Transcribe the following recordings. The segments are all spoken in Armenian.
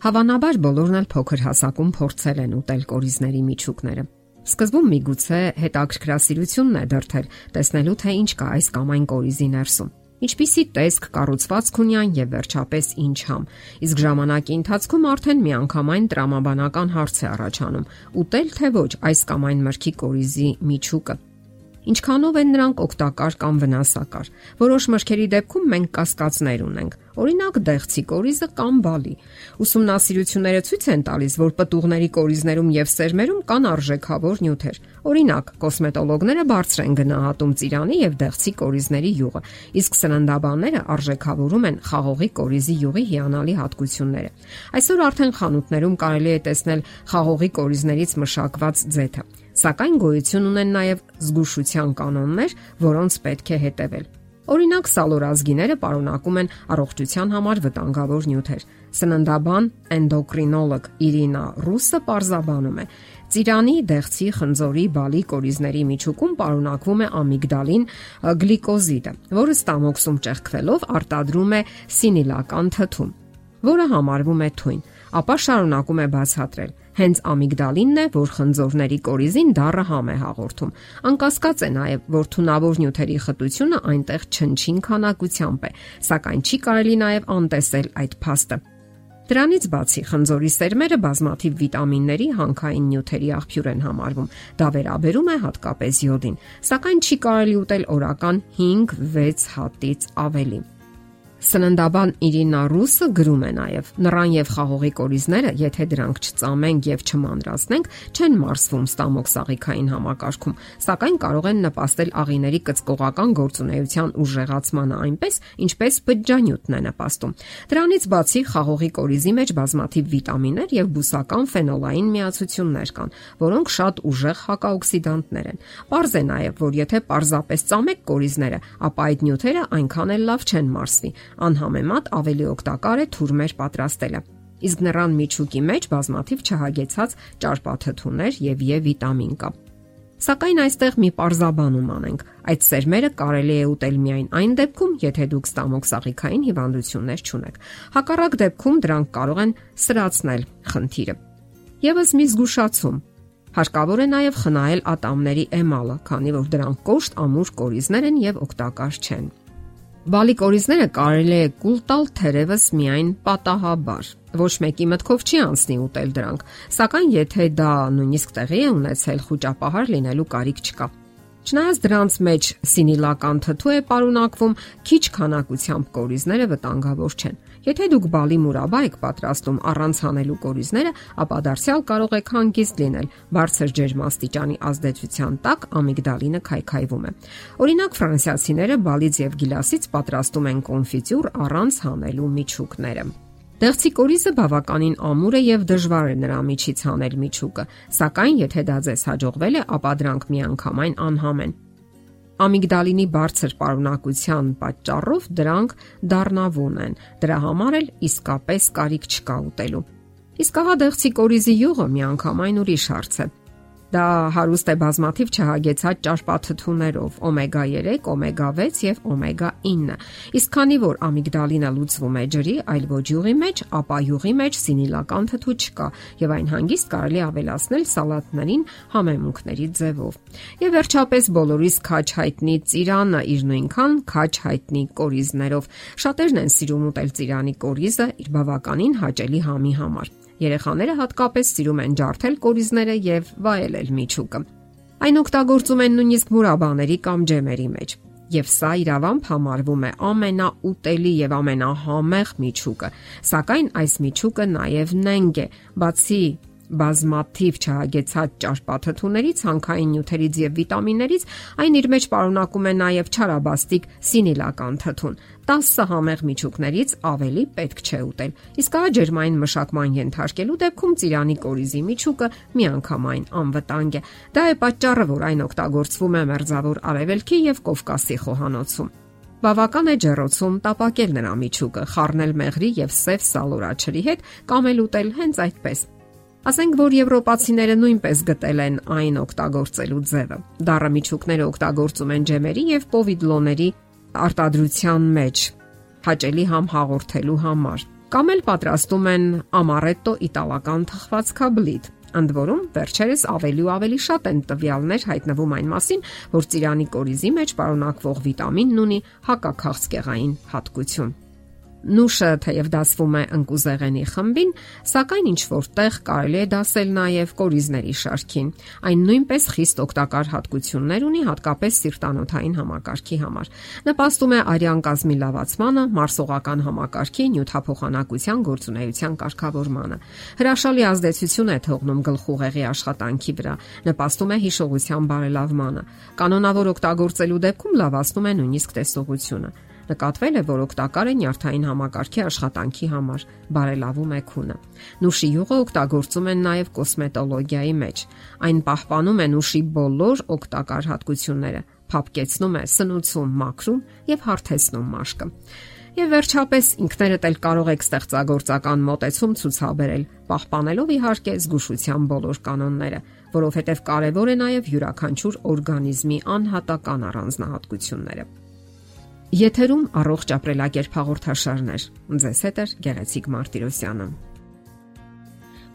Հավանաբար բոլորն էլ փոքր հասակում փորձել են ուտել կորիզների միջուկները։ Սկզբում միգուցե հետաքրքրասիրությունն է դրթել տեսնելու թե ինչ կա այս կամ այն կորիզի ներսում։ Ինչպիսի տեսք, կառուցվածք ունի այն եւ վերջապես ինչ համ։ Իսկ ժամանակի ընթացքում արդեն միանգամայն տրամաբանական հարց է առաջանում՝ ուտել թե ոչ այս կամ այն մրգի կորիզի միջուկը Ինչքանով են նրանք օգտակար կամ վնասակար։ Որոշ մրգերի դեպքում մենք կասկածներ ունենք։ Օրինակ դեղցի կորիզը կամ բալի։ Ուսումնասիրությունները ցույց են տալիս, որ պտուղների կորիզներում եւ սերմերում կան արժեքավոր նյութեր։ Օրինակ, կոսմետոլոգները բարձր են գնահատում ծիրանի եւ դեղցի կորիզների յուղը, իսկ սննդաբանները արժեքավորում են խաղողի կորիզի յուղի հիանալի հատկությունները։ Այսօր արդեն խանութներում կարելի է տեսնել խաղողի կորիզներից մշակված ձեթը սակայն գոյություն ունեն նաև զգուշության կանոններ, որոնց պետք է հետևել։ Օրինակ սալորազգիները պարունակում են առողջության համար վտանգավոր նյութեր։ Սննդաբան էնդոկրինոլոգ Իրինա Ռուսը պարզաբանում է. Ծիրանի, դեղցի, խնձորի, բալի կորիզների միջուկում պարունակվում է ամիգդալին գլիկոզիդը, որը ստամոքսում ճեղքվելով արտադրում է սինիլական թթու, որը համարվում է թույն, ապա շարունակում է բացատրել Հենց ամիգդալինն է, որ խնձորների կորիզին դառը համ է հաղորդում։ Անկասկած է նաև, որ թունավոր նյութերի խտությունը այնտեղ չնչին քանակությամբ է, սակայն չի կարելի նաև անտեսել այդ փաստը։ Դրանից բացի խնձորի սերմերը բազմաթիվ վիտամինների, հանքային նյութերի աղբյուր են համարվում։ Դա վերաբերում է հատկապես յոդին, սակայն չի կարելի ուտել օրական 5-6 հատից ավելի։ Սննդաբան Իրինա Ռուսը գրում է նաև. Նռան եւ խաղողի կորիզները, եթե դրանք չծամենք եւ չմանրացնենք, չեն մարսվում ստամոքսաղիքային համակարգում, սակայն կարող են նպաստել աղիների կծկողական գործունեության ուժեղացմանը այնպես, ինչպես բջջանյութն է նպաստում։ Դրանից բացի խաղողի կորիզի մեջ բազմաթիվ վիտամիններ եւ բուսական ֆենոլային միացություններ կան, որոնք շատ ուժեղ հակաօքսիդանտներ են։ Պարզ է նաև, որ եթե պարզապես ծամեք կորիզները, ապա այդ նյութերը այնքան էլ լավ չեն մարսվի անհամեմատ ավելի օգտակար է թուրմեր պատրաստելը։ Իսկ նռան միջուկի մեջ բազմաթիվ չհագեցած ճարպաթթուներ եւ Է վիտամին կա։ Սակայն այստեղ մի parzabanum անենք։ Այդ սերմերը կարելի է ուտել միայն այն դեպքում, եթե դուք ստամոքսաղիքային հիվանդություններ չունեք։ Հակառակ դեպքում դրանք կարող են սրացնել խնդիրը։ Եվս մի զգուշացում։ Հարկավոր է նաև խնայել ատամների էմալը, քանի որ դրանք կոշտ ամուր կորիզներ են եւ օգտակար չեն։ Բալիկ օրիզները կարելի է կուլ տալ թերևս միայն պատահաբար։ Ոչ մեկի մտքով չի անցնի ուտել դրանք, սակայն եթե դա նույնիսկ տեղի է ունեցել, խոճապահար լինելու կարիք չկա։ Չնայած դրանց մեջ սինիլական թթու է պարունակվում, քիչ քանակությամբ կորիզները վտանգավոր չեն։ Եթե դուք բալի մուրաբա եք պատրաստում առանց հանելու կորիզները, ապա դարձյալ կարող եք հանգիստ լինել։ Բարձր ջերմաստիճանի ազդեցության տակ ամիգդալինը քայքայվում է։ Օրինակ ֆրանսիացիները բալից եւ գիլասից պատրաստում են կոնֆիտյուր առանց հանելու միջուկները։ Դեղցի կորիզը բավականին ամուր է եւ դժվար է նրա միջից հանել միջուկը, սակայն եթե դա ձեզ հաջողվել է, ապա դրանք միանգամայն անհամ են։ Ամիգդալինի բարձր պարունակության պատճառով դրանք դառնավուն են։ Դրա համար էլ իսկապես կարիք չկա ուտելու։ Իսկ ահա դեղցի կորիզի յուղը միանգամայն ուրիշ հարց է։ Դա հարուստ է բազմաթիվ չհագեցած ճարպաթթուներով՝ օմեգա 3, օմեգա 6 եւ օմեգա 9։ Իսկ քանի որ ամիգդալինը լուծվում է ջրի, այլ ոչ յուղի մեջ, ապա յուղի մեջ սինիլական թթու չկա եւ այն հանգիստ կարելի ավելացնել սալատներին համեմունքների ձևով։ Եվ վերջապես բոլորիս քաչ հայտնի ծիրանը իր նույնքան քաչ հայտնի կորիզներով։ Շատերն են սիրում ուտել ծիրանի կորիզը իր բավականին հաճելի համի համար։ Երեխաները հատկապես սիրում են ջարդել կորիզները եւ վայելել միջուկը։ Այն օգտագործում են նույնիսկ մուրաբաների կամ ջեմերի մեջ։ Եվ սա իրավամբ համարվում է ամենաուտելի եւ ամենահամեղ միջուկը։ Սակայն այս միջուկը նաեւ նենգ է, բացի բազմաթիվ չհագեցած ճարպաթթուներից, հանքային նյութերից եւ վիտամիններից, այն իր մեջ պարունակում է նաեւ չարաբաստիկ սինիլական թթուն։ 10 համեղ միջուկներից ավելի պետք չէ ուտել։ Իսկ ահա ջերմային մշակման ենթարկելու դեպքում ծիրանի կորիզի միջուկը միանգամայն անվտանգ է։ Դա է պատճառը, որ այն օգտագործվում է մերձավոր արևելքի եւ Կովկասի խոհանոցում։ Բավական է ջեռոցում տապակել նրա միջուկը, խառնել մեղրի եւ սև սալորաչրի հետ կամ էլ ուտել հենց այդպես։ Ասենք որ եվրոպացիները նույնպես գտել են այն օգտագործելու ձևը։ Դառը միջուկները օգտագործում են ջեմերի եւ պովիդլոների արտադրության մեջ հաճելի համ հաղորդելու համար։ Կամ էլ պատրաստում են ամարետո իտալական թխվածքաբլիթ, ընդ որում վերջերս ավելի ու ավելի շատ են տվյալներ հայտնվում այն մասին, որ ծիրանի կորիզի մեջ պարունակվող վիտամինն ունի հակաքաղցկեղային հատկություն։ Նուշը թեև դասվում է ընկուզեղենի խմբին, սակայն ինչ որտեղ կարելի է դասել նաև կորիզների շարքին։ Այն նույնպես խիստ օգտակար հատկություններ ունի հատկապես սիրտանոթային համակարգի համար։ Նպաստում է արյան կազմի լավացմանը, մարսողական համակարգի նյութափոխանակության գործունեության կարգավորմանը։ Հրաշալի ազդեցություն է թողնում գլխուղեղի աշխատանքի վրա, նպաստում է հիշողության բարելավմանը։ Կանոնավոր օգտագործելու դեպքում լավացնում է նույնիսկ տեսողությունը նկատվել է, որ օգտակար է նյարդային համակարգի աշխատանքի համար, բարելավում է քունը։ Նուշի յուղը օգտագործում են նաև կոսմետոլոգիայի մեջ։ Այն պահպանում է նուշի բոլոր օգտակար հատկությունները, փապկեցնում է սնուցում, մաքրում եւ հարթեցնում մաշկը։ Եվ վերջապես ինքներդ էլ կարող եք ստեղծագործական մոտեցում ցուցաբերել, պահպանելով իհարկե զգուշության բոլոր կանոնները, որովհետև կարևոր է նաև յուրաքանչյուր օրգանիզմի անհատական առանձնահատկությունները։ Եթերում առողջ ապրելակերպ հաղորդաշարներ։ Ձեզ հետ է Գեղեցիկ Մարտիրոսյանը։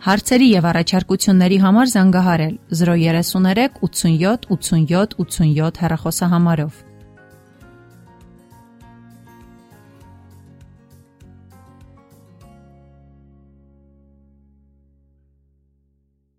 Հարցերի եւ առաջարկությունների համար զանգահարել 033 87 87 87 հեռախոսահամարով։